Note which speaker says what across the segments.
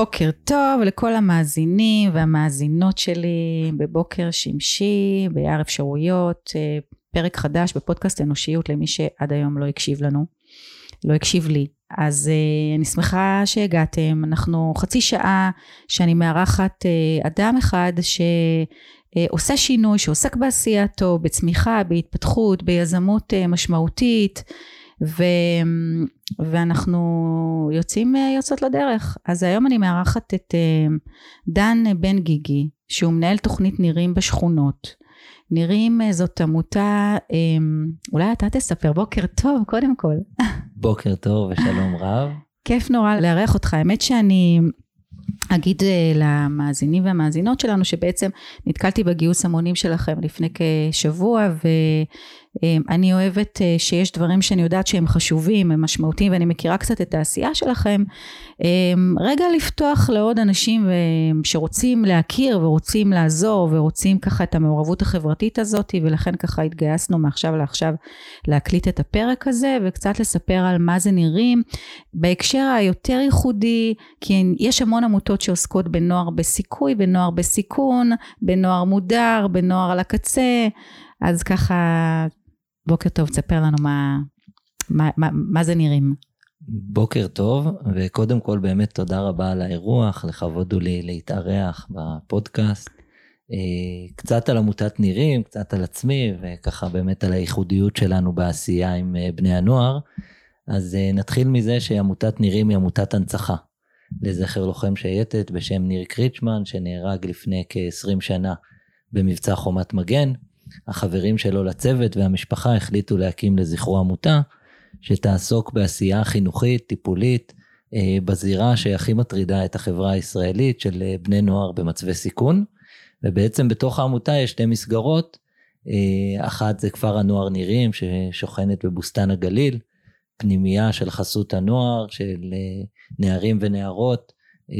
Speaker 1: בוקר טוב לכל המאזינים והמאזינות שלי בבוקר שמשי, ביער אפשרויות, אה, פרק חדש בפודקאסט אנושיות למי שעד היום לא הקשיב לנו, לא הקשיב לי. אז אה, אני שמחה שהגעתם, אנחנו חצי שעה שאני מארחת אה, אדם אחד שעושה שינוי, שעוסק בעשייתו, בצמיחה, בהתפתחות, ביזמות משמעותית. ו, ואנחנו יוצאים, יוצאות לדרך. אז היום אני מארחת את אה, דן בן גיגי, שהוא מנהל תוכנית נירים בשכונות. נירים אה, זאת עמותה, אה, אולי אתה תספר, בוקר טוב קודם כל.
Speaker 2: בוקר טוב ושלום רב.
Speaker 1: כיף נורא לארח אותך, האמת שאני אגיד למאזינים והמאזינות שלנו שבעצם נתקלתי בגיוס המונים שלכם לפני כשבוע ו... אמ, אני אוהבת אה, שיש דברים שאני יודעת שהם חשובים, הם משמעותיים ואני מכירה קצת את העשייה שלכם. אמ, רגע לפתוח לעוד אנשים שרוצים להכיר ורוצים לעזור ורוצים ככה את המעורבות החברתית הזאת ולכן ככה התגייסנו מעכשיו לעכשיו להקליט את הפרק הזה וקצת לספר על מה זה נראים בהקשר היותר ייחודי כי יש המון עמותות שעוסקות בנוער בסיכוי, בנוער בסיכון, בנוער מודר, בנוער על הקצה אז ככה בוקר טוב, תספר לנו מה, מה, מה, מה זה נראים.
Speaker 2: בוקר טוב, וקודם כל באמת תודה רבה על האירוח, לכבוד לי להתארח בפודקאסט. אה, קצת על עמותת נירים, קצת על עצמי, וככה באמת על הייחודיות שלנו בעשייה עם אה, בני הנוער. אז אה, נתחיל מזה שעמותת נירים היא עמותת הנצחה לזכר לוחם שייטת בשם ניר קריצ'מן, שנהרג לפני כ-20 שנה במבצע חומת מגן. החברים שלו לצוות והמשפחה החליטו להקים לזכרו עמותה שתעסוק בעשייה חינוכית, טיפולית, אה, בזירה שהכי מטרידה את החברה הישראלית של אה, בני נוער במצבי סיכון. ובעצם בתוך העמותה יש שתי מסגרות, אה, אחת זה כפר הנוער נירים ששוכנת בבוסתן הגליל, פנימייה של חסות הנוער, של נערים ונערות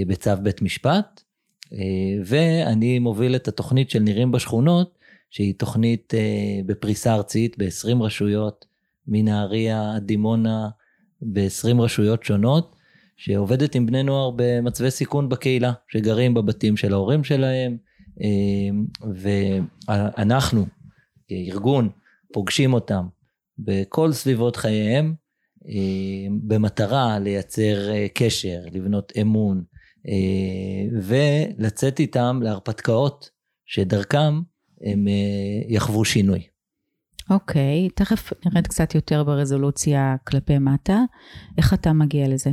Speaker 2: בצו בית משפט, ואני מוביל את התוכנית של נירים בשכונות, שהיא תוכנית אה, בפריסה ארצית ב-20 רשויות, מנהריה עד דימונה, ב-20 רשויות שונות, שעובדת עם בני נוער במצבי סיכון בקהילה, שגרים בבתים של ההורים שלהם, אה, ואנחנו, ארגון, פוגשים אותם בכל סביבות חייהם, אה, במטרה לייצר קשר, לבנות אמון, ולצאת איתם להרפתקאות שדרכם הם אה, יחוו שינוי.
Speaker 1: אוקיי, okay, תכף נרד קצת יותר ברזולוציה כלפי מטה. איך אתה מגיע לזה?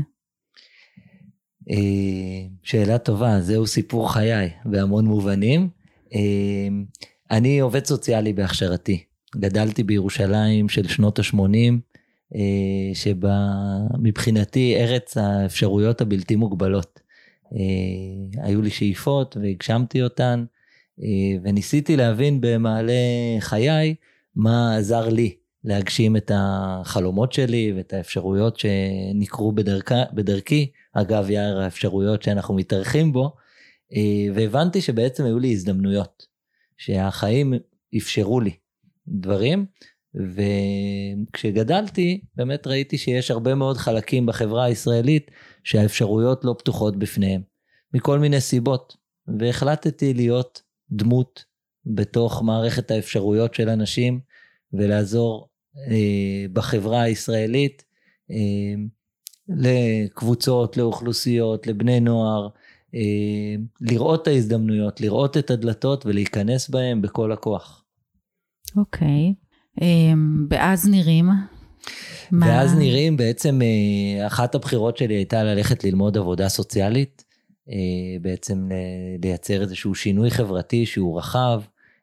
Speaker 2: אה, שאלה טובה, זהו סיפור חיי בהמון מובנים. אה, אני עובד סוציאלי בהכשרתי. גדלתי בירושלים של שנות ה-80, שבה מבחינתי ארץ האפשרויות הבלתי מוגבלות. היו לי שאיפות והגשמתי אותן. אה, וניסיתי להבין במעלה חיי מה עזר לי להגשים את החלומות שלי ואת האפשרויות שנקרו בדרכה, בדרכי, אגב יאיר האפשרויות שאנחנו מתארחים בו, אה, והבנתי שבעצם היו לי הזדמנויות, שהחיים אפשרו לי דברים, וכשגדלתי באמת ראיתי שיש הרבה מאוד חלקים בחברה הישראלית שהאפשרויות לא פתוחות בפניהם, מכל מיני סיבות, והחלטתי להיות דמות בתוך מערכת האפשרויות של אנשים ולעזור אה, בחברה הישראלית אה, לקבוצות, לאוכלוסיות, לבני נוער, אה, לראות את ההזדמנויות, לראות את הדלתות ולהיכנס בהם בכל הכוח.
Speaker 1: אוקיי, okay. אה, ואז נראים?
Speaker 2: ואז מה... נראים, בעצם אה, אחת הבחירות שלי הייתה ללכת ללמוד עבודה סוציאלית. אה, בעצם לייצר איזשהו שינוי חברתי שהוא רחב,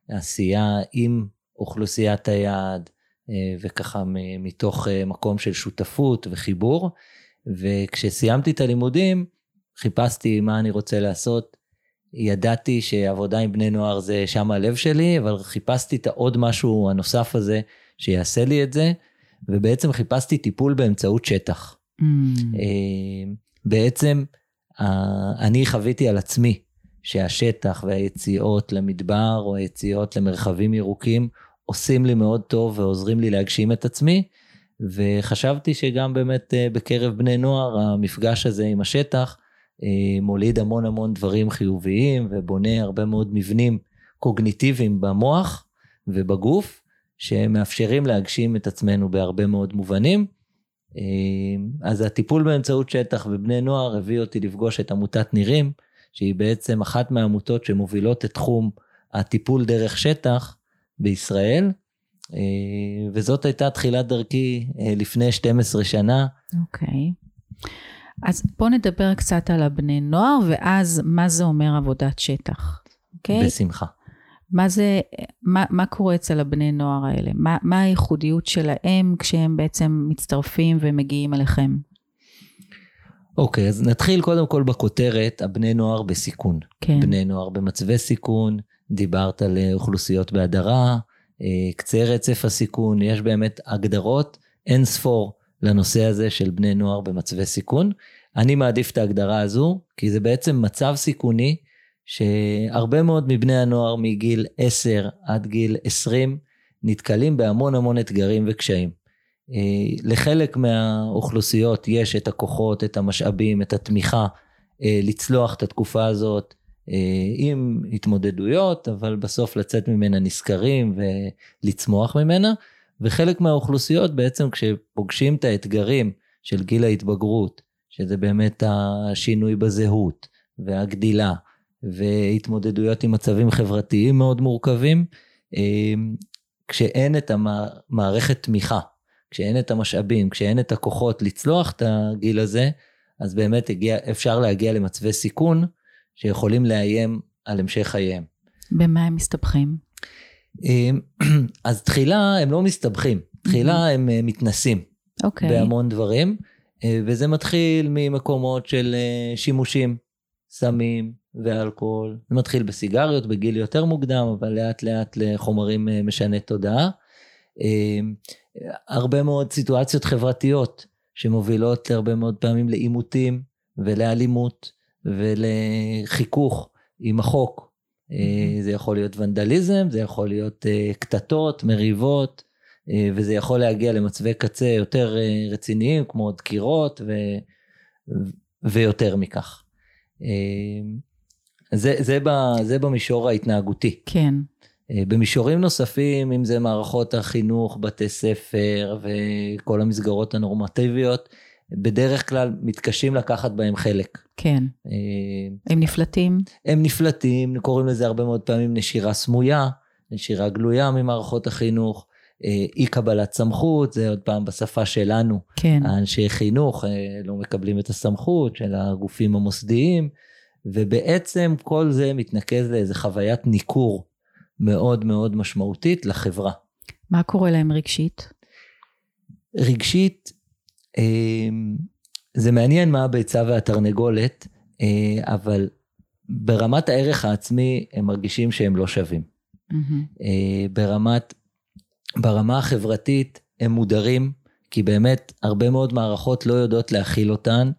Speaker 2: עשייה עם אוכלוסיית היעד, אה, וככה מתוך אה, מקום של שותפות וחיבור. וכשסיימתי את הלימודים, חיפשתי מה אני רוצה לעשות. ידעתי שעבודה עם בני נוער זה שם הלב שלי, אבל חיפשתי את העוד משהו הנוסף הזה שיעשה לי את זה, ובעצם חיפשתי טיפול באמצעות שטח. Mm. בעצם אני חוויתי על עצמי שהשטח והיציאות למדבר או היציאות למרחבים ירוקים עושים לי מאוד טוב ועוזרים לי להגשים את עצמי. וחשבתי שגם באמת אה, בקרב בני נוער המפגש הזה עם השטח אה, מוליד המון המון דברים חיוביים ובונה הרבה מאוד מבנים קוגניטיביים במוח ובגוף, שמאפשרים להגשים את עצמנו בהרבה מאוד מובנים. אה, אז הטיפול באמצעות שטח ובני נוער הביא אותי לפגוש את עמותת נירים, שהיא בעצם אחת מהעמותות שמובילות את תחום הטיפול דרך שטח בישראל, אה, וזאת הייתה תחילת דרכי אה, לפני 12 שנה.
Speaker 1: אוקיי. Okay. אז בוא נדבר קצת על הבני נוער, ואז מה זה אומר עבודת שטח,
Speaker 2: אוקיי? Okay? בשמחה.
Speaker 1: מה זה, מה, מה קורה אצל הבני נוער האלה? מה, מה הייחודיות שלהם כשהם בעצם מצטרפים ומגיעים אליכם?
Speaker 2: אוקיי, okay, אז נתחיל קודם כל בכותרת, הבני נוער בסיכון. כן. בני נוער במצבי סיכון, דיברת על אוכלוסיות בהדרה, אה, קצה רצף הסיכון, יש באמת הגדרות אין ספור לנושא הזה של בני נוער במצבי סיכון. אני מעדיף את ההגדרה הזו, כי זה בעצם מצב סיכוני שהרבה מאוד מבני הנוער מגיל 10 עד גיל 20 נתקלים בהמון המון אתגרים וקשיים. אה, לחלק מהאוכלוסיות יש את הכוחות, את המשאבים, את התמיכה אה, לצלוח את התקופה הזאת אה, עם התמודדויות, אבל בסוף לצאת ממנה נשכרים ולצמוח ממנה. וחלק מהאוכלוסיות בעצם כשפוגשים את האתגרים של גיל ההתבגרות, שזה באמת השינוי בזהות והגדילה והתמודדויות עם מצבים חברתיים מאוד מורכבים, אה, כשאין את המערכת תמיכה, כשאין את המשאבים, כשאין את הכוחות לצלוח את הגיל הזה, אז באמת הגיע, אפשר להגיע למצבי סיכון שיכולים לאיים על המשך חייהם.
Speaker 1: במה הם מסתבכים?
Speaker 2: אמ, אז תחילה הם לא מסתבכים, תחילה הם אה, מתנסים okay. אוקיי. בהמון דברים, אה, וזה מתחיל ממקומות של אה, שימושים, סמים ואלכוהול, זה מתחיל בסיגריות בגיל יותר מוקדם, אבל לאט לאט לחומרים משני תודעה. אמ, הרבה מאוד סיטואציות חברתיות שמובילות הרבה מאוד פעמים לעימותים ולאלימות ולחיכוך עם החוק אה, זה יכול להיות ונדליזם, זה יכול להיות אה, קטטות, מריבות, אה, וזה יכול להגיע למצבי קצה יותר רציניים, כמו דקירות ו... ויותר מכך. זה, זה, ב, זה במישור ההתנהגותי.
Speaker 1: כן.
Speaker 2: במישורים נוספים, אם זה מערכות החינוך, בתי ספר וכל המסגרות הנורמטיביות, בדרך כלל מתקשים לקחת בהם חלק.
Speaker 1: כן. אה, הם נפלטים?
Speaker 2: הם נפלטים, קוראים לזה הרבה מאוד פעמים נשירה סמויה, נשירה גלויה ממערכות החינוך, אה, אי קבלת סמכות, זה עוד פעם בשפה שלנו.
Speaker 1: כן.
Speaker 2: האנשי חינוך אה, לא מקבלים את הסמכות של הגופים המוסדיים, ובעצם כל זה מתנקז לאיזה חוויית ניכור מאוד מאוד משמעותית לחברה.
Speaker 1: מה קורה להם רגשית?
Speaker 2: רגשית, אמ, זה מעניין מה הביצה והתרנגולת, אה, אבל ברמת הערך העצמי הם מרגישים שהם לא שווים. Mm-hmm. ברמת, ברמה החברתית הם מודרים, כי באמת הרבה מאוד מערכות לא יודעות להכיל אותן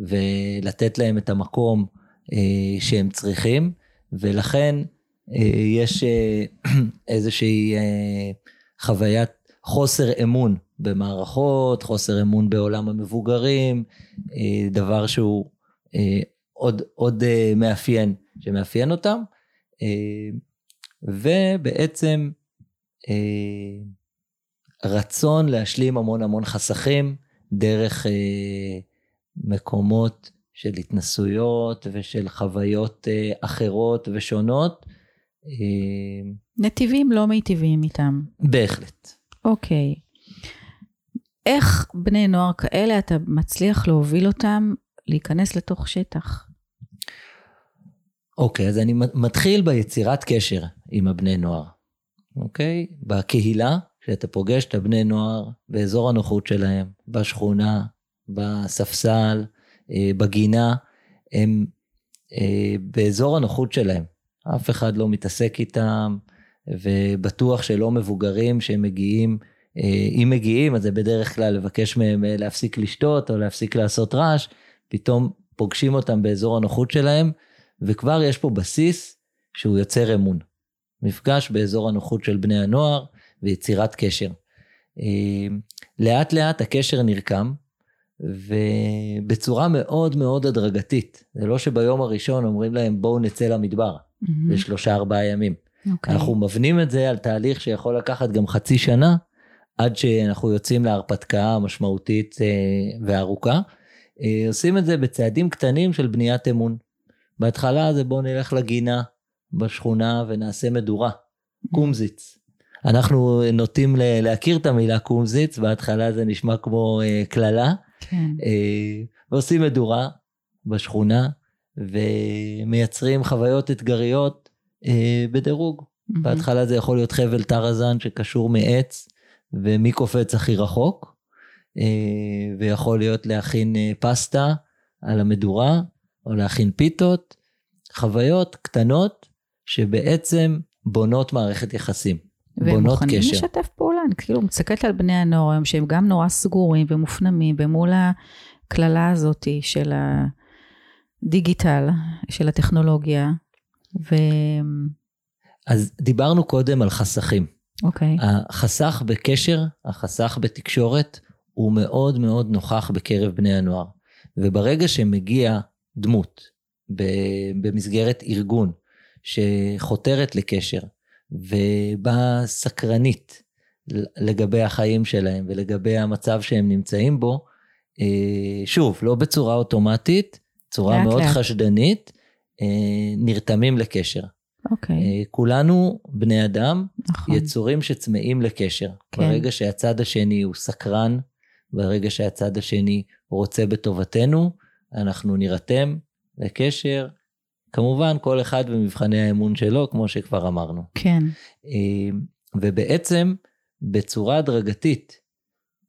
Speaker 2: ולתת להם את המקום שהם צריכים, ולכן יש איזושהי חוויית חוסר אמון במערכות, חוסר אמון בעולם המבוגרים, אה, דבר שהוא אה, עוד, עוד אה, מאפיין, שמאפיין אותם, ובעצם רצון להשלים המון המון חסכים דרך מקומות של התנסויות ושל חוויות אחרות ושונות.
Speaker 1: נתיבים לא מיטיבים איתם.
Speaker 2: בהחלט.
Speaker 1: אוקיי. איך בני נוער כאלה אתה מצליח להוביל אותם להיכנס לתוך שטח?
Speaker 2: אוקיי, אז אני מתחיל ביצירת קשר עם הבני נוער, אוקיי? בקהילה, כשאתה פוגש את הבני נוער באזור הנוחות שלהם, בשכונה, בספסל, אה, בגינה, הם אה, באזור הנוחות שלהם. אף אחד לא מתעסק איתם, ובטוח שלא מבוגרים שהם מגיעים אה, אם מגיעים, אז זה בדרך כלל לבקש מהם אה, להפסיק לשתות או להפסיק לעשות רעש, פתאום פוגשים אותם באזור הנוחות שלהם, וכבר יש פה בסיס שהוא יוצר אמון. מפגש באזור הנוחות של בני הנוער ויצירת קשר. אה, לאט לאט הקשר נרקם, ובצורה מאוד מאוד הדרגתית. זה לא שביום הראשון אומרים להם בואו נצא למדבר,
Speaker 1: מהמם.
Speaker 2: לשלושה ארבעה ימים.
Speaker 1: אוקיי.
Speaker 2: אנחנו מבנים את זה על תהליך שיכול לקחת גם חצי שנה, עד שאנחנו יוצאים להרפתקה משמעותית אה, וארוכה. אה, עושים את זה בצעדים קטנים של בניית אמון. בהתחלה זה בואו נלך לגינה בשכונה ונעשה מדורה, קומזיץ. אנחנו נוטים להכיר את המילה קומזיץ, בהתחלה זה נשמע כמו אה, קללה,
Speaker 1: כן.
Speaker 2: אה, ועושים מדורה בשכונה, ומייצרים חוויות אתגריות אה, בדירוג.
Speaker 1: מהמם.
Speaker 2: בהתחלה זה יכול להיות חבל טרזן שקשור מעץ, ומי קופץ הכי רחוק, אה, ויכול להיות להכין פסטה על המדורה, או להכין פיתות, חוויות קטנות שבעצם בונות מערכת יחסים,
Speaker 1: והם מוכנים
Speaker 2: קשר.
Speaker 1: לשתף פעולה, אני כאילו מסתכלת על בני הנוער היום שהם גם נורא סגורים ומופנמים ומול הקללה הזאת של הדיגיטל, של הטכנולוגיה,
Speaker 2: אז דיברנו קודם על חסכים.
Speaker 1: ואוקיי,
Speaker 2: החסך בקשר, החסך בתקשורת, הוא מאוד מאוד נוכח בקרב בני הנוער. וברגע שמגיע דמות במסגרת ארגון שחותרת לקשר ובאה סקרנית לגבי החיים שלהם ולגבי המצב שהם נמצאים בו, אה, שוב, לא בצורה אוטומטית, צורה
Speaker 1: לאט
Speaker 2: מאוד
Speaker 1: לאט.
Speaker 2: חשדנית, אה, נרתמים לקשר.
Speaker 1: אוקיי,
Speaker 2: אה, כולנו בני אדם,
Speaker 1: נכון.
Speaker 2: יצורים שצמאים לקשר.
Speaker 1: כן.
Speaker 2: ברגע שהצד השני הוא סקרן, ברגע שהצד השני רוצה בטובתנו, אנחנו נירתם לקשר. כמובן, כל אחד במבחני האמון שלו, כמו שכבר אמרנו.
Speaker 1: כן,
Speaker 2: אה, ובעצם, בצורה הדרגתית,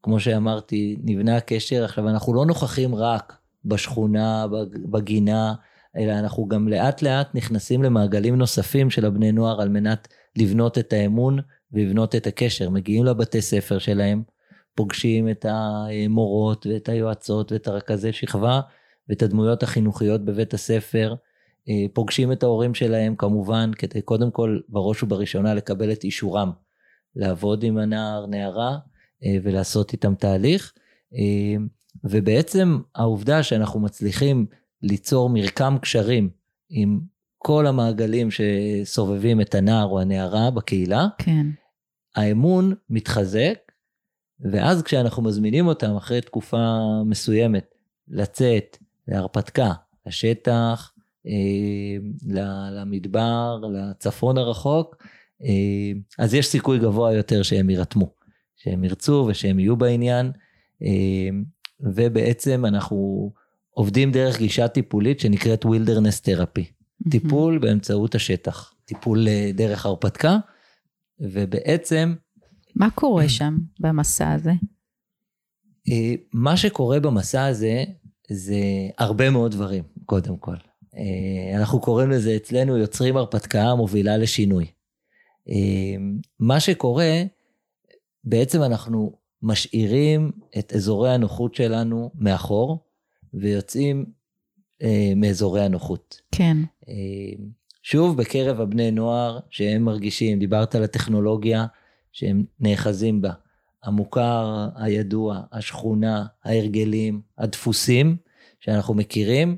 Speaker 2: כמו שאמרתי, נבנה הקשר. עכשיו, אנחנו לא נוכחים רק בשכונה, בג- בגינה, אלא אנחנו גם לאט לאט נכנסים למעגלים נוספים של הבני נוער על מנת לבנות את האמון ולבנות את הקשר. מגיעים לבתי ספר שלהם, פוגשים את המורות ואת היועצות ואת הרכזי שכבה ואת הדמויות החינוכיות בבית הספר, פוגשים את ההורים שלהם כמובן, כדי קודם כל בראש ובראשונה לקבל את אישורם לעבוד עם הנער, נערה, אה, ולעשות איתם תהליך. אה, ובעצם העובדה שאנחנו מצליחים ליצור מרקם קשרים עם כל המעגלים שסובבים את הנער או הנערה בקהילה,
Speaker 1: כן,
Speaker 2: האמון מתחזק, ואז כשאנחנו מזמינים אותם אחרי תקופה מסוימת לצאת להרפתקה, לשטח, אה, למדבר, לצפון הרחוק, אה, אז יש סיכוי גבוה יותר שהם יירתמו, שהם ירצו ושהם יהיו בעניין, אה, ובעצם אנחנו עובדים דרך גישה טיפולית שנקראת wilderness therapy, טיפול באמצעות השטח, טיפול אה, דרך הרפתקה, ובעצם
Speaker 1: מה קורה שם במסע הזה?
Speaker 2: אה, מה שקורה במסע הזה, זה הרבה מאוד דברים, קודם כל. אה, אנחנו קוראים לזה אצלנו יוצרים הרפתקה מובילה לשינוי. אה, מה שקורה, בעצם אנחנו משאירים את אזורי הנוחות שלנו מאחור, ויוצאים אה, מאזורי הנוחות.
Speaker 1: כן,
Speaker 2: שוב, בקרב הבני נוער שהם מרגישים, דיברת על הטכנולוגיה שהם נאחזים בה, המוכר, הידוע, השכונה, ההרגלים, הדפוסים שאנחנו מכירים,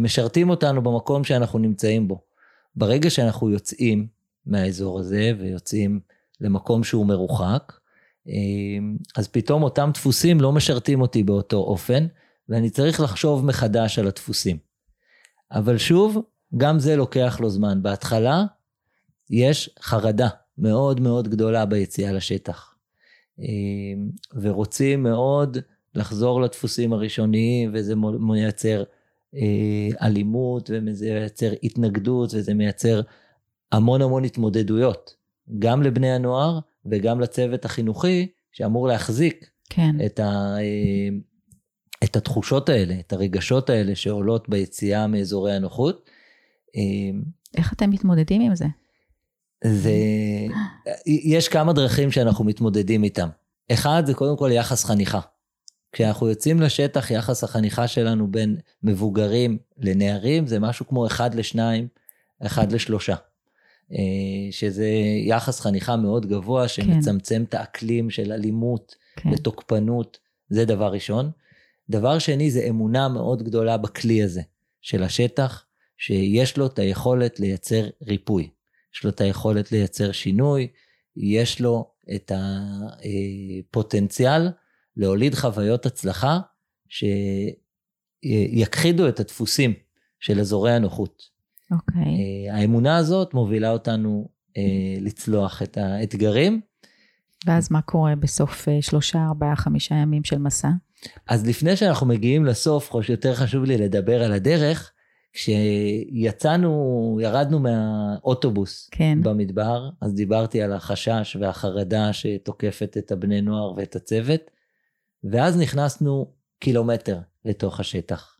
Speaker 2: משרתים אותנו במקום שאנחנו נמצאים בו. ברגע שאנחנו יוצאים מהאזור הזה ויוצאים למקום שהוא מרוחק, אה, אז פתאום אותם דפוסים לא משרתים אותי באותו אופן, ואני צריך לחשוב מחדש על הדפוסים. אבל שוב, גם זה לוקח לו זמן. בהתחלה יש חרדה מאוד מאוד גדולה ביציאה לשטח. אה, ורוצים מאוד לחזור לדפוסים הראשוניים, וזה מייצר אה, אלימות, וזה מייצר התנגדות, וזה מייצר המון המון התמודדויות, גם לבני הנוער וגם לצוות החינוכי, שאמור להחזיק
Speaker 1: כן.
Speaker 2: את, ה, אה, את התחושות האלה, את הרגשות האלה שעולות ביציאה מאזורי הנוחות. אה,
Speaker 1: איך אתם מתמודדים עם זה?
Speaker 2: זה, יש כמה דרכים שאנחנו מתמודדים איתם. אחד זה קודם כל יחס חניכה. כשאנחנו יוצאים לשטח, יחס החניכה שלנו בין מבוגרים לנערים זה משהו כמו אחד לשניים, אחד לשלושה. אה, שזה יחס חניכה מאוד גבוה שמצמצם את האקלים של אלימות
Speaker 1: כן.
Speaker 2: ותוקפנות, זה דבר ראשון. דבר שני זה אמונה מאוד גדולה בכלי הזה של השטח, שיש לו את היכולת לייצר ריפוי, יש לו את היכולת לייצר שינוי, יש לו את הפוטנציאל להוליד חוויות הצלחה שיכחידו את הדפוסים של אזורי הנוחות.
Speaker 1: אוקיי.
Speaker 2: Okay. האמונה הזאת מובילה אותנו אה, לצלוח את האתגרים.
Speaker 1: ואז מה קורה בסוף אה, שלושה, ארבעה, חמישה ימים של מסע?
Speaker 2: אז לפני שאנחנו מגיעים לסוף, יותר חשוב לי לדבר על הדרך. כשיצאנו, ירדנו מהאוטובוס כן. במדבר, אז דיברתי על החשש והחרדה שתוקפת את הבני נוער ואת הצוות, ואז נכנסנו קילומטר לתוך השטח.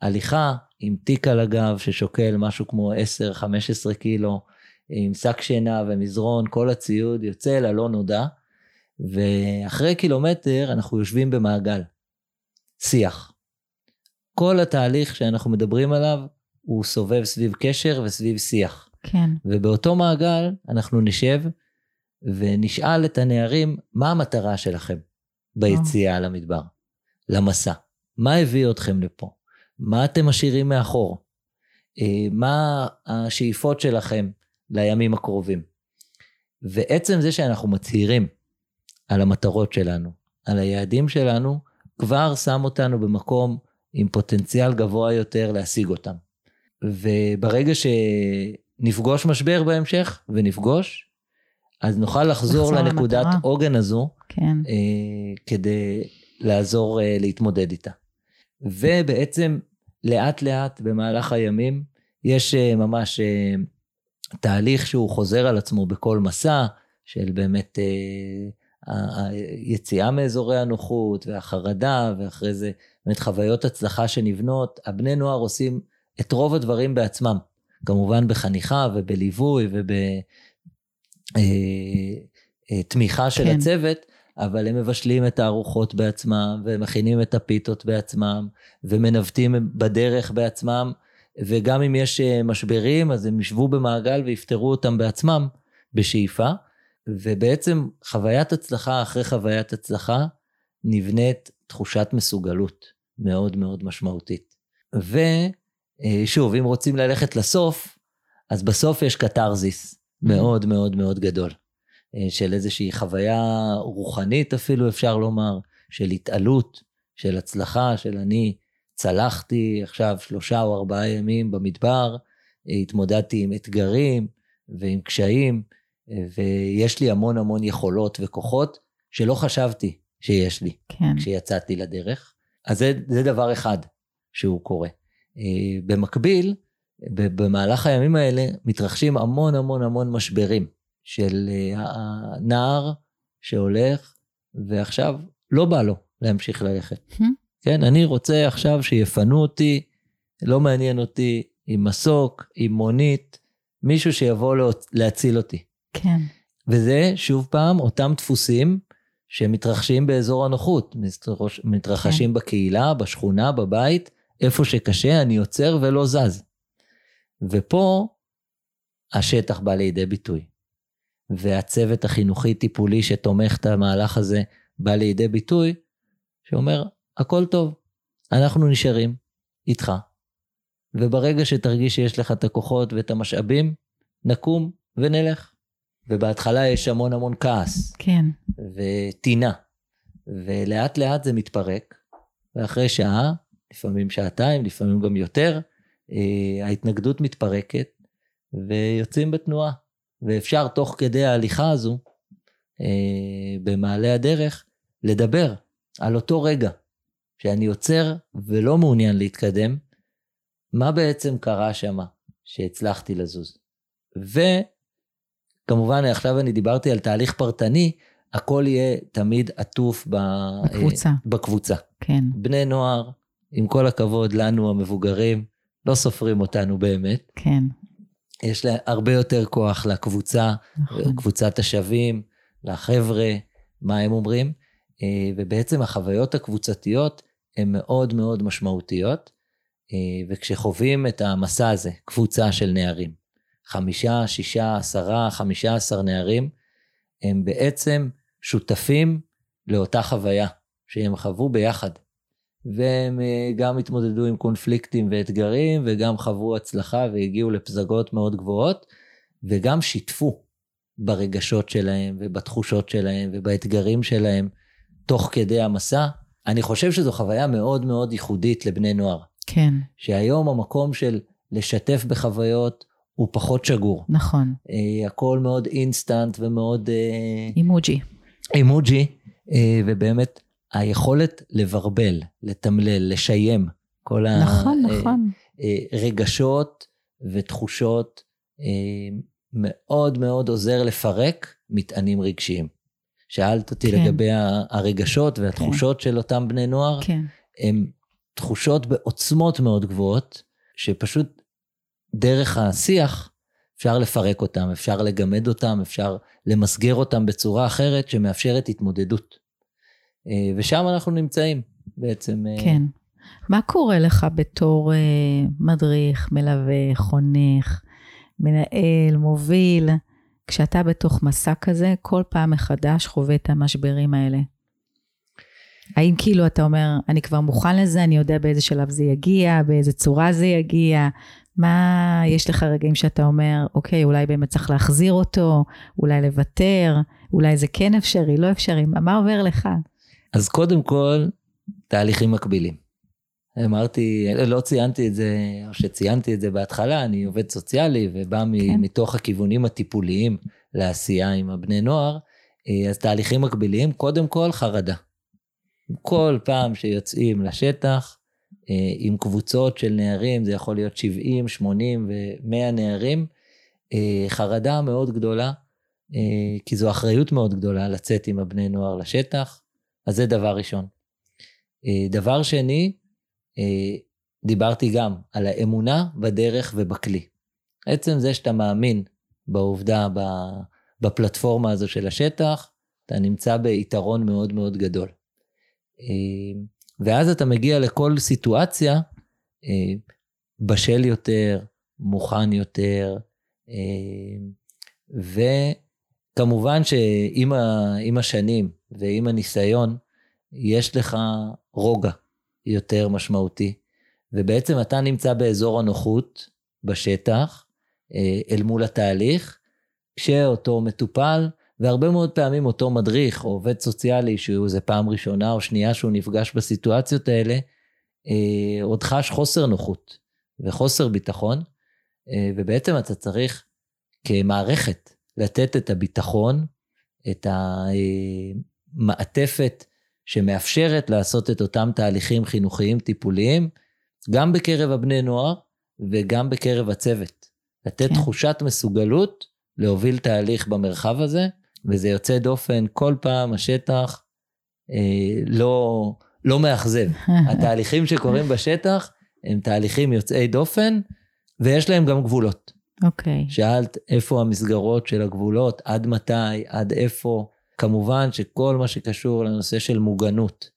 Speaker 2: הליכה עם תיק על הגב ששוקל משהו כמו 10-15 קילו, עם שק שינה ומזרון, כל הציוד יוצא אל הלא נודע, ואחרי קילומטר אנחנו יושבים במעגל. שיח. כל התהליך שאנחנו מדברים עליו הוא סובב סביב קשר וסביב שיח.
Speaker 1: כן.
Speaker 2: ובאותו מעגל אנחנו נשב ונשאל את הנערים, מה המטרה שלכם ביציאה oh. למדבר, למסע? מה הביא אתכם לפה? מה אתם משאירים מאחור? אה, מה השאיפות שלכם לימים הקרובים? ועצם זה שאנחנו מצהירים על המטרות שלנו, על היעדים שלנו, כבר שם אותנו במקום עם פוטנציאל גבוה יותר להשיג אותם. וברגע שנפגוש משבר בהמשך, ונפגוש, אז נוכל לחזור לנקודת עוגן הזו,
Speaker 1: כן.
Speaker 2: אה, כדי לעזור אה, להתמודד איתה. ובעצם לאט לאט במהלך הימים יש אה, ממש אה, תהליך שהוא חוזר על עצמו בכל מסע, של באמת אה, היציאה מאזורי הנוחות והחרדה, ואחרי זה באמת חוויות הצלחה שנבנות. הבני נוער עושים את רוב הדברים בעצמם, כמובן בחניכה ובליווי ובתמיכה של כן. הצוות, אבל הם מבשלים את הארוחות בעצמם, ומכינים את הפיתות בעצמם, ומנווטים בדרך בעצמם, וגם אם יש אה, משברים, אז הם ישבו במעגל ויפתרו אותם בעצמם, בשאיפה. ובעצם חוויית הצלחה אחרי חוויית הצלחה, נבנית תחושת מסוגלות מאוד מאוד משמעותית. ושוב, אם רוצים ללכת לסוף, אז בסוף יש קתרזיס מאוד מאוד מאוד גדול. אה, של איזושהי חוויה רוחנית אפילו אפשר לומר, של התעלות, של הצלחה, של אני צלחתי עכשיו שלושה או ארבעה ימים במדבר, אה, התמודדתי עם אתגרים ועם קשיים, אה, ויש לי המון המון יכולות וכוחות שלא חשבתי שיש לי
Speaker 1: כן.
Speaker 2: כשיצאתי לדרך. אז זה, זה דבר אחד שהוא קורה. במקביל, במהלך הימים האלה מתרחשים המון המון המון משברים. של אה, הנער שהולך, ועכשיו לא בא לו להמשיך ללכת. Hmm? כן, אני רוצה עכשיו שיפנו אותי, לא מעניין אותי, עם מסוק, עם מונית, מישהו שיבוא להציל אותי.
Speaker 1: כן.
Speaker 2: וזה, שוב פעם, אותם דפוסים שמתרחשים באזור הנוחות, מתרחשים כן. בקהילה, בשכונה, בבית, איפה שקשה, אני עוצר ולא זז. ופה השטח בא לידי ביטוי. והצוות החינוכי-טיפולי שתומך את המהלך הזה בא לידי ביטוי, שאומר, הכל טוב, אנחנו נשארים איתך. וברגע שתרגיש שיש לך את הכוחות ואת המשאבים, נקום ונלך. ובהתחלה יש המון המון כעס.
Speaker 1: כן.
Speaker 2: וטינה. ולאט לאט זה מתפרק, ואחרי שעה, לפעמים שעתיים, לפעמים גם יותר, אה, ההתנגדות מתפרקת, ויוצאים בתנועה. ואפשר תוך כדי ההליכה הזו, אה, במעלה הדרך, לדבר על אותו רגע שאני עוצר ולא מעוניין להתקדם, מה בעצם קרה שם שהצלחתי לזוז. וכמובן עכשיו אני דיברתי על תהליך פרטני, הכל יהיה תמיד עטוף ב...
Speaker 1: בקבוצה.
Speaker 2: בקבוצה.
Speaker 1: כן.
Speaker 2: בני נוער, עם כל הכבוד לנו המבוגרים, לא סופרים אותנו באמת.
Speaker 1: כן.
Speaker 2: יש לה הרבה יותר כוח לקבוצה, נכון. קבוצת השווים, לחבר'ה, מה הם אומרים, אה, ובעצם החוויות הקבוצתיות הן מאוד מאוד משמעותיות, אה, וכשחווים את המסע הזה, קבוצה של נערים, חמישה, שישה, עשרה, חמישה עשר נערים, הם בעצם שותפים לאותה חוויה שהם חוו ביחד. והם אה, גם התמודדו עם קונפליקטים ואתגרים, וגם חוו הצלחה והגיעו לפזגות מאוד גבוהות, וגם שיתפו ברגשות שלהם ובתחושות שלהם ובאתגרים שלהם תוך כדי המסע. אני חושב שזו חוויה מאוד מאוד ייחודית לבני נוער.
Speaker 1: כן.
Speaker 2: שהיום המקום של לשתף בחוויות הוא פחות שגור.
Speaker 1: נכון.
Speaker 2: Uh, הכל מאוד אינסטנט ומאוד...
Speaker 1: Uh, אימוג'י.
Speaker 2: אימוג'י, uh, ובאמת היכולת לברבל, לתמלל, לשיים כל
Speaker 1: נכון, ה... נכון.
Speaker 2: רגשות ותחושות uh, מאוד מאוד עוזר לפרק מטענים רגשיים. שאלת אותי כן. לגבי הרגשות והתחושות כן. של אותם בני נוער.
Speaker 1: כן.
Speaker 2: הם תחושות בעוצמות מאוד גבוהות, שפשוט דרך השיח אפשר לפרק אותם, אפשר לגמד אותם, אפשר למסגר אותם בצורה אחרת שמאפשרת התמודדות. אה, ושם אנחנו נמצאים בעצם.
Speaker 1: אה, כן. מה קורה לך בתור אה, מדריך, מלווה, חונך, מנהל, מוביל, כשאתה בתוך מסע כזה, כל פעם מחדש חווה את המשברים האלה? האם כאילו אתה אומר, אני כבר מוכן לזה, אני יודע באיזה שלב זה יגיע, באיזה צורה זה יגיע, מה, יש לך רגעים שאתה אומר, אוקיי, אולי באמת צריך להחזיר אותו, אולי לוותר, אולי זה כן אפשרי, לא אפשרי, מה עובר לך?
Speaker 2: אז קודם כל, תהליכים מקבילים. אמרתי, לא ציינתי את זה, או שציינתי את זה בהתחלה, אני עובד סוציאלי ובא כן. מתוך הכיוונים הטיפוליים לעשייה עם הבני נוער, אה, אז תהליכים מקבילים, קודם כל חרדה. כל פעם שיוצאים לשטח, אה, עם קבוצות של נערים, זה יכול להיות 70, 80 ו-100 נערים, אה, חרדה מאוד גדולה, כי זו אחריות מאוד גדולה לצאת עם הבני נוער לשטח, אז זה דבר ראשון. דבר שני, דיברתי גם על האמונה בדרך ובכלי. עצם זה שאתה מאמין בעובדה, בפלטפורמה הזו של השטח, אתה נמצא ביתרון מאוד מאוד גדול. ואז אתה מגיע לכל סיטואציה אה, בשל יותר, מוכן יותר, אה, וכמובן שעם השנים ועם הניסיון, יש לך רוגע יותר משמעותי, ובעצם אתה נמצא באזור הנוחות בשטח, אה, אל מול התהליך, כשאותו מטופל והרבה מאוד פעמים אותו מדריך או עובד סוציאלי, שהוא איזה פעם ראשונה או שנייה שהוא נפגש בסיטואציות האלה, אה, עוד חש חוסר נוחות וחוסר ביטחון, אה, ובעצם אתה צריך כמערכת לתת את הביטחון, את המעטפת שמאפשרת לעשות את אותם תהליכים חינוכיים טיפוליים, גם בקרב הבני נוער וגם בקרב הצוות. לתת כן. תחושת מסוגלות להוביל תהליך במרחב הזה, וזה יוצא דופן, כל פעם השטח אה, לא, לא מאכזב. התהליכים שקורים בשטח הם תהליכים יוצאי דופן, ויש להם גם גבולות.
Speaker 1: אוקיי.
Speaker 2: Okay. שאלת איפה המסגרות של הגבולות, עד מתי, עד איפה. כמובן שכל מה שקשור לנושא של מוגנות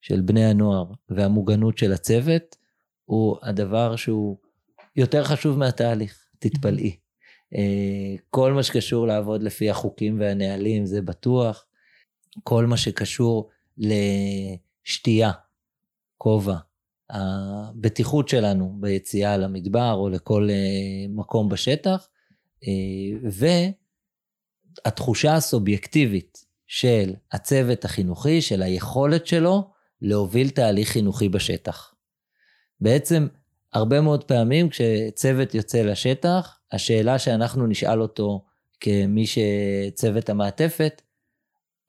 Speaker 2: של בני הנוער והמוגנות של הצוות, הוא הדבר שהוא יותר חשוב מהתהליך, תתפלאי. אה, כל מה שקשור לעבוד לפי החוקים והנהלים זה בטוח. כל מה שקשור לשתייה, כובע, הבטיחות שלנו ביציאה למדבר או לכל אה, מקום בשטח, אה, והתחושה הסובייקטיבית של הצוות החינוכי, של היכולת שלו להוביל תהליך חינוכי בשטח. בעצם הרבה מאוד פעמים כשצוות יוצא לשטח, השאלה שאנחנו נשאל אותו כמי שצוות המעטפת,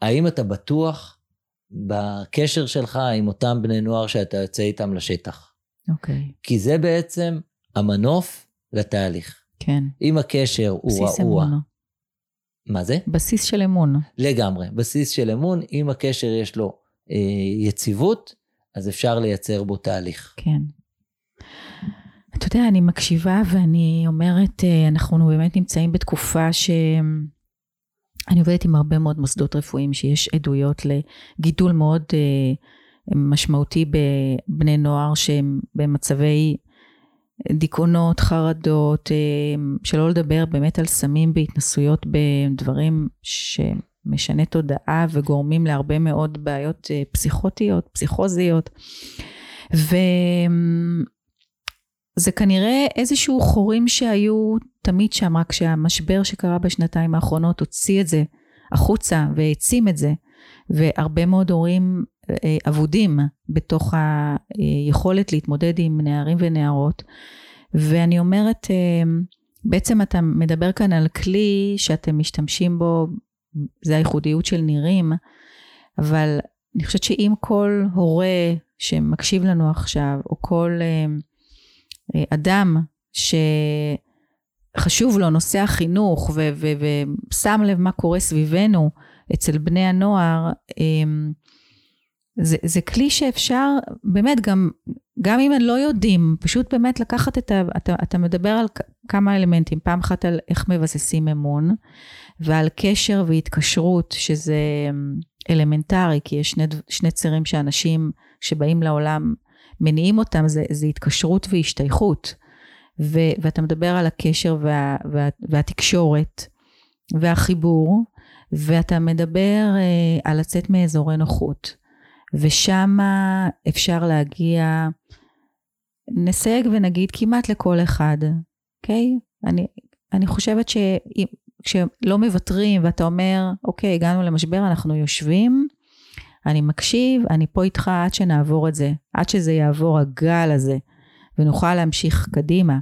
Speaker 2: האם אתה בטוח בקשר שלך עם אותם בני נוער שאתה יוצא איתם לשטח?
Speaker 1: אוקיי. Okay.
Speaker 2: כי זה בעצם המנוף לתהליך.
Speaker 1: כן.
Speaker 2: אם הקשר הוא רעוע... בסיס אמון. מה זה?
Speaker 1: בסיס של אמון.
Speaker 2: לגמרי, בסיס של אמון. אם הקשר יש לו אה, יציבות, אז אפשר לייצר בו תהליך.
Speaker 1: כן. אתה יודע, אני מקשיבה ואני אומרת, אה, אנחנו באמת נמצאים בתקופה ש... אני עובדת עם הרבה מאוד מוסדות רפואיים שיש עדויות לגידול מאוד אה, משמעותי בבני נוער שהם במצבי דיכאונות, חרדות, אה, שלא לדבר באמת על סמים בהתנסויות בדברים שמשנה תודעה וגורמים להרבה מאוד בעיות פסיכוטיות, פסיכוזיות. וזה כנראה איזשהו חורים שהיו תמיד שם, רק שהמשבר שקרה בשנתיים האחרונות הוציא את זה החוצה והעצים את זה, והרבה מאוד הורים אה, אבודים בתוך היכולת להתמודד עם נערים ונערות. ואני אומרת, אה, בעצם אתה מדבר כאן על כלי שאתם משתמשים בו, זה הייחודיות של נירים, אבל אני חושבת שאם כל הורה שמקשיב לנו עכשיו, או כל אה, אדם שחשוב לו נושא החינוך ושם לב מה קורה סביבנו אצל בני הנוער, זה, זה כלי שאפשר באמת גם, גם אם הם לא יודעים, פשוט באמת לקחת את ה... אתה, אתה מדבר על כמה אלמנטים, פעם אחת על איך מבססים אמון, ועל קשר והתקשרות, שזה אמ, אלמנטרי, כי יש שני, שני צירים שאנשים שבאים לעולם מניעים אותם, זה, זה התקשרות והשתייכות. ו, ואתה מדבר על הקשר וה, וה, והתקשורת והחיבור, ואתה מדבר אה, על לצאת מאזורי נוחות. ושם אפשר להגיע, נסייג ונגיד כמעט לכל אחד, אוקיי? Okay? אני, אני חושבת שכשלא מוותרים ואתה אומר, אוקיי, הגענו למשבר, אנחנו יושבים, אני מקשיב, אני פה איתך עד שנעבור את זה, עד שזה יעבור הגל הזה, ונוכל להמשיך קדימה.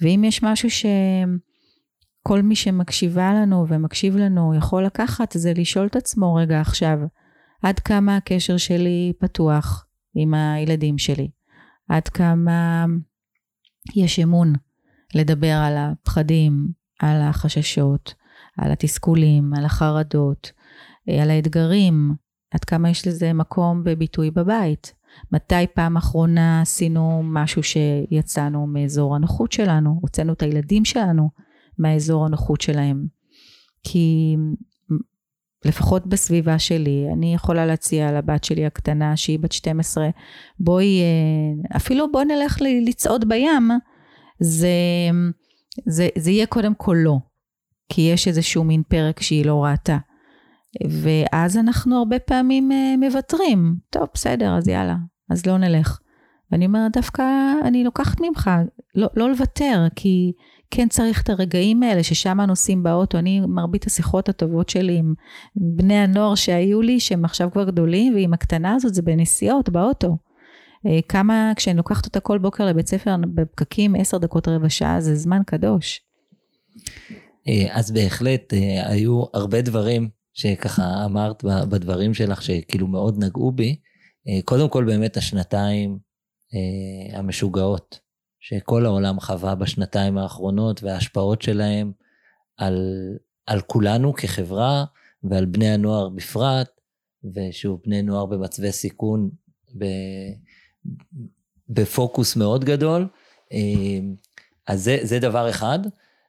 Speaker 1: ואם יש משהו שכל מי שמקשיבה לנו ומקשיב לנו יכול לקחת, זה לשאול את עצמו רגע עכשיו, עד כמה הקשר שלי פתוח עם הילדים שלי, עד כמה יש אמון לדבר על הפחדים, על החששות, על התסכולים, על החרדות, על האתגרים, עד כמה יש לזה מקום בביטוי בבית. מתי פעם אחרונה עשינו משהו שיצאנו מאזור הנוחות שלנו, הוצאנו את הילדים שלנו מהאזור הנוחות שלהם. כי לפחות בסביבה שלי, אני יכולה להציע לבת שלי הקטנה שהיא בת 12, בואי, אה, אפילו בואי נלך לצעוד בים, זה, זה, זה יהיה קודם כל לא, כי יש איזשהו מין פרק שהיא לא ראתה. ואז אנחנו הרבה פעמים אה, מוותרים, טוב בסדר אז יאללה, אז לא נלך. ואני אומרת דווקא אני לוקחת ממך, לא, לא לוותר, כי כן צריך את הרגעים האלה ששם הנוסעים באוטו. אני, מרבית השיחות הטובות שלי עם בני הנוער שהיו לי, שהם עכשיו כבר גדולים, ועם הקטנה הזאת זה בנסיעות, באוטו. אה, כמה, כשאני לוקחת אותה כל בוקר לבית ספר בפקקים, עשר דקות רבע שעה, זה זמן קדוש.
Speaker 2: אה, אז בהחלט היו הרבה דברים שככה אמרת בדברים שלך, שכאילו מאוד נגעו בי. קודם כל באמת השנתיים המשוגעות שכל העולם חווה בשנתיים האחרונות וההשפעות שלהם על, על כולנו כחברה ועל בני הנוער בפרט, ושוב, בני נוער במצבי סיכון ב, בפוקוס מאוד גדול. אז זה, זה דבר אחד.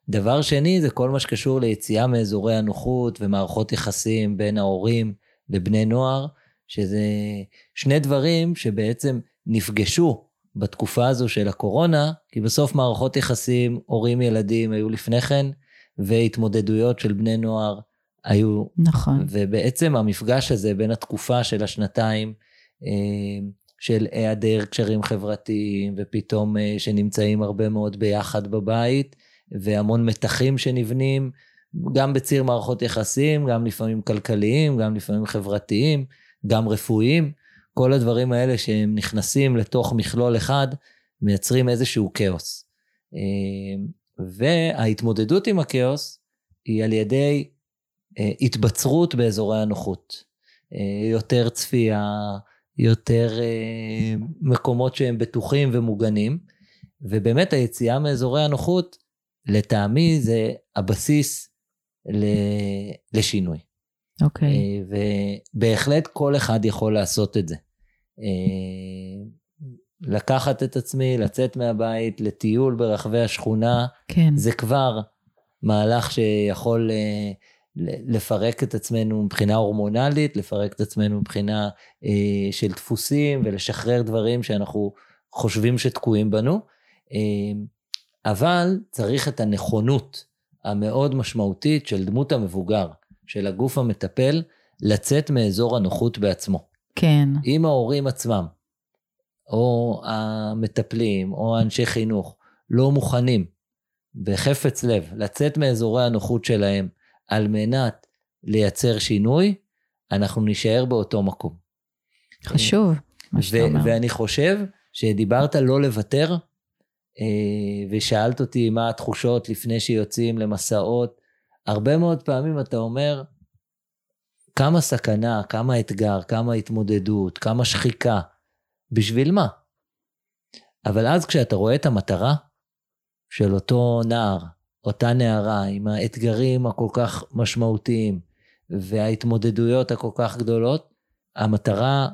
Speaker 2: דבר שני זה כל מה שקשור ליציאה מאזורי הנוחות ומערכות יחסים בין ההורים לבני נוער, שזה שני דברים שבעצם נפגשו בתקופה הזו של הקורונה, כי בסוף מערכות יחסים, הורים ילדים היו לפני כן, והתמודדויות של בני נוער היו.
Speaker 1: נכון.
Speaker 2: ובעצם המפגש הזה בין התקופה של השנתיים, אה, של היעדר קשרים חברתיים, ופתאום אה, שנמצאים הרבה מאוד ביחד בבית, והמון מתחים שנבנים, גם בציר מערכות יחסים, גם לפעמים כלכליים, גם לפעמים חברתיים, גם רפואיים. כל הדברים האלה שהם נכנסים לתוך מכלול אחד, מייצרים איזשהו כאוס. אה, וההתמודדות עם הכאוס היא על ידי אה, התבצרות באזורי הנוחות. אה, יותר צפייה, יותר מקומות שהם בטוחים ומוגנים, ובאמת היציאה מאזורי הנוחות, לטעמי זה הבסיס לשינוי.
Speaker 1: אוקיי. Okay.
Speaker 2: אה, ובהחלט כל אחד יכול לעשות את זה. אה, לקחת את עצמי, לצאת מהבית, לטיול ברחבי השכונה,
Speaker 1: כן.
Speaker 2: זה כבר מהלך שיכול אה, לפרק את עצמנו מבחינה הורמונלית, לפרק את עצמנו מבחינה של דפוסים ולשחרר דברים שאנחנו חושבים שתקועים בנו. אבל צריך את הנכונות המאוד משמעותית של דמות המבוגר. של הגוף המטפל לצאת מאזור הנוחות בעצמו.
Speaker 1: כן.
Speaker 2: אם ההורים עצמם, או המטפלים, או אנשי חינוך, לא מוכנים בחפץ לב לצאת מאזורי הנוחות שלהם על מנת לייצר שינוי, אנחנו נישאר באותו מקום.
Speaker 1: חשוב, מה שאתה אומר.
Speaker 2: ואני חושב שדיברת לא לוותר, ושאלת אותי מה התחושות לפני שיוצאים למסעות, הרבה מאוד פעמים אתה אומר, כמה סכנה, כמה אתגר, כמה התמודדות, כמה שחיקה, בשביל מה? אבל אז כשאתה רואה את המטרה של אותו נער, אותה נערה, עם האתגרים הכל כך משמעותיים וההתמודדויות הכל כך גדולות, המטרה,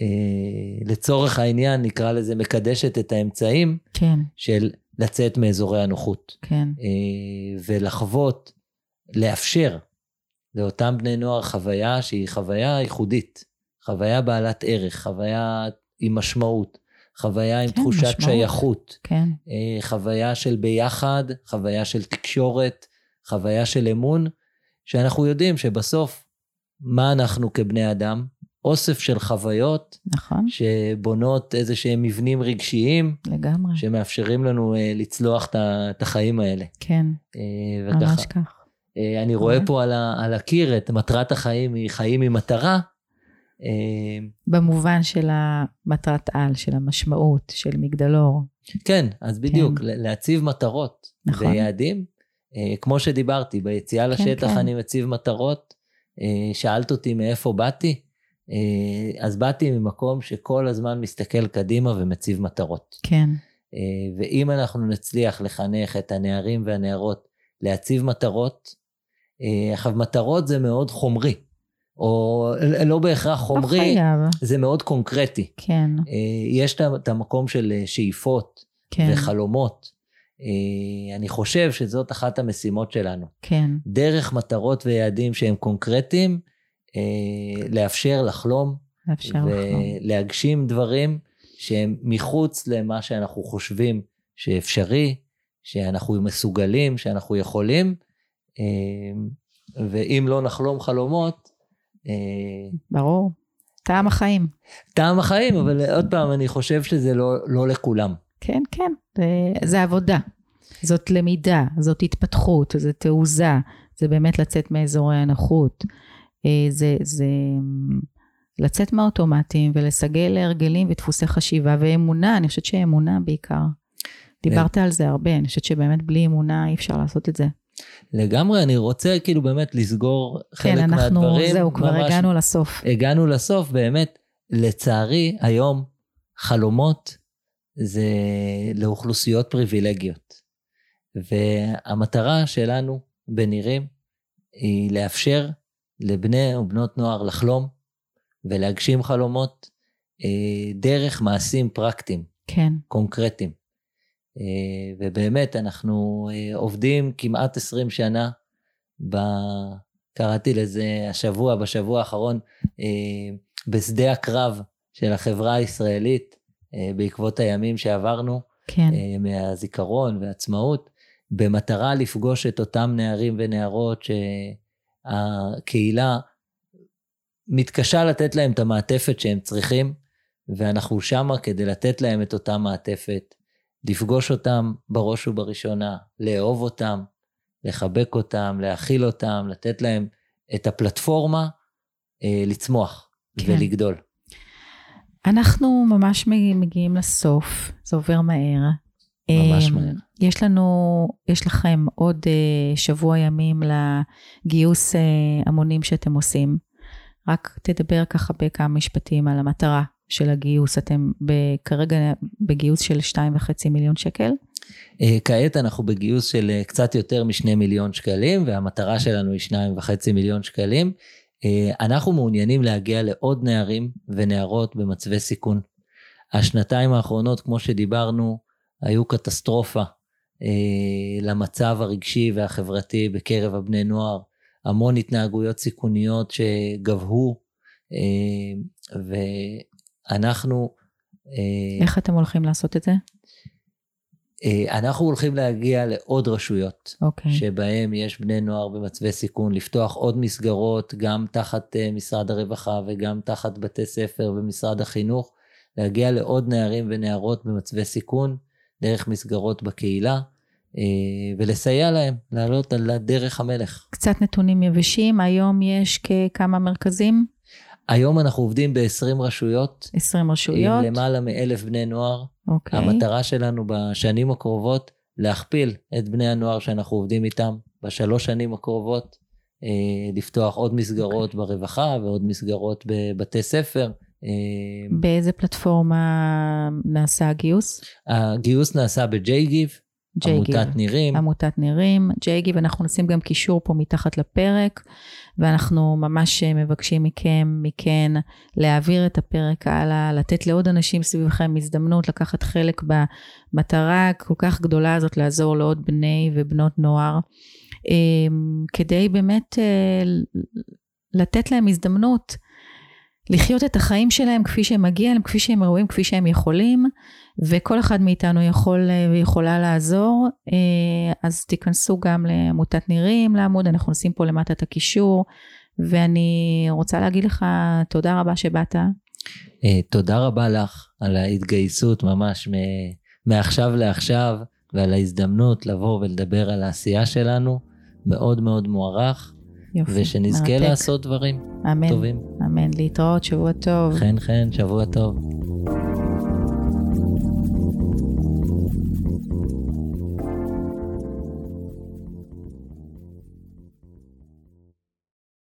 Speaker 2: אה, לצורך העניין, נקרא לזה, מקדשת את האמצעים
Speaker 1: כן.
Speaker 2: של לצאת מאזורי הנוחות.
Speaker 1: כן.
Speaker 2: אה, ולחוות, לאפשר לאותם בני נוער חוויה שהיא חוויה ייחודית, חוויה בעלת ערך, חוויה עם משמעות, חוויה עם
Speaker 1: כן,
Speaker 2: תחושת
Speaker 1: משמעות.
Speaker 2: שייכות,
Speaker 1: כן,
Speaker 2: אה, חוויה של ביחד, חוויה של תקשורת, חוויה של אמון, שאנחנו יודעים שבסוף, מה אנחנו כבני אדם? אוסף של חוויות
Speaker 1: נכון,
Speaker 2: שבונות איזה שהם מבנים רגשיים,
Speaker 1: לגמרי.
Speaker 2: שמאפשרים לנו אה, לצלוח את החיים האלה.
Speaker 1: כן,
Speaker 2: אה,
Speaker 1: ממש
Speaker 2: וככה,
Speaker 1: כך.
Speaker 2: אה, אני רואה
Speaker 1: אוקיי.
Speaker 2: פה על, ה, על הקיר את מטרת החיים היא חיים עם מטרה. אה,
Speaker 1: במובן של המטרת על, של המשמעות, של מגדלור.
Speaker 2: כן, אז בדיוק,
Speaker 1: כן.
Speaker 2: להציב מטרות
Speaker 1: נכון.
Speaker 2: ויעדים. אה, כמו שדיברתי, ביציאה לשטח
Speaker 1: כן.
Speaker 2: אני מציב מטרות. אה, שאלת אותי מאיפה באתי, אז באתי ממקום שכל הזמן מסתכל קדימה ומציב מטרות.
Speaker 1: כן,
Speaker 2: אה, ואם אנחנו נצליח לחנך את הנערים והנערות להציב מטרות, אה, עכשיו מטרות זה מאוד חומרי, או לא בהכרח
Speaker 1: לא
Speaker 2: חומרי,
Speaker 1: חייב.
Speaker 2: זה מאוד קונקרטי.
Speaker 1: כן,
Speaker 2: אה, יש את המקום של אה, שאיפות
Speaker 1: כן,
Speaker 2: וחלומות. אה, אני חושב שזאת אחת המשימות שלנו.
Speaker 1: כן,
Speaker 2: דרך מטרות ויעדים שהם קונקרטיים, אה, לאפשר לחלום
Speaker 1: לאפשר לחלום.
Speaker 2: ולהגשים דברים שהם מחוץ למה שאנחנו חושבים שאפשרי, שאנחנו מסוגלים, שאנחנו יכולים, אה, ואם לא נחלום חלומות, אה,
Speaker 1: ברור. טעם החיים.
Speaker 2: טעם החיים, אבל עוד פעם, אני חושב שזה לא, לא לכולם.
Speaker 1: כן, כן, זה, זה עבודה. זאת למידה, זאת התפתחות, זה תעוזה, זה באמת לצאת מאזורי הנוחות. אה, זה, זה לצאת מהאוטומטים ולסגל הרגלים ודפוסי חשיבה ואמונה, אני חושבת שאמונה בעיקר. דיברת על זה הרבה, אני חושבת שבאמת בלי אמונה אי אפשר לעשות את זה.
Speaker 2: לגמרי, אני רוצה כאילו באמת לסגור חלק
Speaker 1: כן, אנחנו,
Speaker 2: מהדברים.
Speaker 1: זהו, כבר
Speaker 2: ממש
Speaker 1: הגענו לסוף.
Speaker 2: הגענו לסוף, באמת, לצערי, היום חלומות זה לאוכלוסיות פריבילגיות. והמטרה שלנו בנירים היא לאפשר לבני ובנות נוער לחלום ולהגשים חלומות אה, דרך מעשים פרקטיים,
Speaker 1: כן,
Speaker 2: קונקרטיים. אה, ובאמת, אנחנו אה, עובדים כמעט 20 שנה, ב... קראתי לזה השבוע, בשבוע האחרון, אה, בשדה הקרב של החברה הישראלית, אה, בעקבות הימים שעברנו,
Speaker 1: כן,
Speaker 2: אה, מהזיכרון ועצמאות, במטרה לפגוש את אותם נערים ונערות שהקהילה מתקשה לתת להם את המעטפת שהם צריכים, ואנחנו שמה כדי לתת להם את אותה מעטפת, לפגוש אותם בראש ובראשונה, לאהוב אותם, לחבק אותם, להכיל אותם, לתת להם את הפלטפורמה אה, לצמוח
Speaker 1: כן.
Speaker 2: ולגדול.
Speaker 1: אנחנו ממש מגיעים לסוף, זה עובר מהר.
Speaker 2: ממש
Speaker 1: אמ,
Speaker 2: מהר.
Speaker 1: יש לנו, יש לכם עוד אה, שבוע ימים לגיוס אה, המונים שאתם עושים. רק תדבר ככה בכמה משפטים על המטרה של הגיוס. אתם כרגע בגיוס של 2.5 מיליון שקל.
Speaker 2: אה, כעת אנחנו בגיוס של קצת יותר משני מיליון שקלים, והמטרה שלנו היא שניים וחצי מיליון שקלים. אנחנו מעוניינים להגיע לעוד נערים ונערות במצבי סיכון. השנתיים האחרונות, כמו שדיברנו, היו קטסטרופה אה, למצב הרגשי והחברתי בקרב הבני נוער. המון התנהגויות סיכוניות שגבהו, אה, ואנחנו... אה,
Speaker 1: איך אתם הולכים לעשות את זה?
Speaker 2: אה, אנחנו הולכים להגיע לעוד רשויות,
Speaker 1: אוקיי.
Speaker 2: שבהם יש בני נוער במצבי סיכון, לפתוח עוד מסגרות, גם תחת אה, משרד הרווחה וגם תחת בתי ספר ומשרד החינוך, להגיע לעוד נערים ונערות במצבי סיכון, דרך מסגרות בקהילה, אה, ולסייע להם לעלות על דרך המלך.
Speaker 1: קצת נתונים יבשים, היום יש כמה מרכזים?
Speaker 2: היום אנחנו עובדים ב-20 רשויות.
Speaker 1: 20 רשויות.
Speaker 2: עם למעלה מאלף בני נוער.
Speaker 1: אוקיי.
Speaker 2: המטרה שלנו בשנים הקרובות, להכפיל את בני הנוער שאנחנו עובדים איתם בשלוש שנים הקרובות, אה, לפתוח עוד מסגרות okay. אוקיי. ברווחה ועוד מסגרות בבתי ספר. אה,
Speaker 1: באיזה פלטפורמה נעשה הגיוס?
Speaker 2: הגיוס נעשה ב-JGIV, עמותת נירים.
Speaker 1: עמותת נירים, JGIV, אנחנו נשים גם קישור פה מתחת לפרק, ואנחנו ממש מבקשים מכם, מכן, להעביר את הפרק הלאה, לתת לעוד אנשים סביבכם הזדמנות לקחת חלק במטרה כל כך גדולה הזאת, לעזור לעוד בני ובנות נוער, אה, כדי באמת אה, לתת להם הזדמנות. לחיות את החיים שלהם כפי שהם מגיע להם, כפי שהם ראויים, כפי שהם יכולים, וכל אחד מאיתנו יכול אה, ויכולה לעזור. אה, אז תיכנסו גם לעמותת נירים לעמוד, אנחנו נשים פה למטה את הקישור, ואני רוצה להגיד לך תודה רבה שבאת.
Speaker 2: אה, תודה רבה לך על ההתגייסות ממש מעכשיו לעכשיו, ועל ההזדמנות לבוא ולדבר על העשייה שלנו, מאוד מאוד מוערך.
Speaker 1: יופי,
Speaker 2: ושנזכה מרתק. לעשות דברים
Speaker 1: אמן,
Speaker 2: טובים.
Speaker 1: אמן, להתראות, שבוע טוב.
Speaker 2: חן חן, שבוע טוב.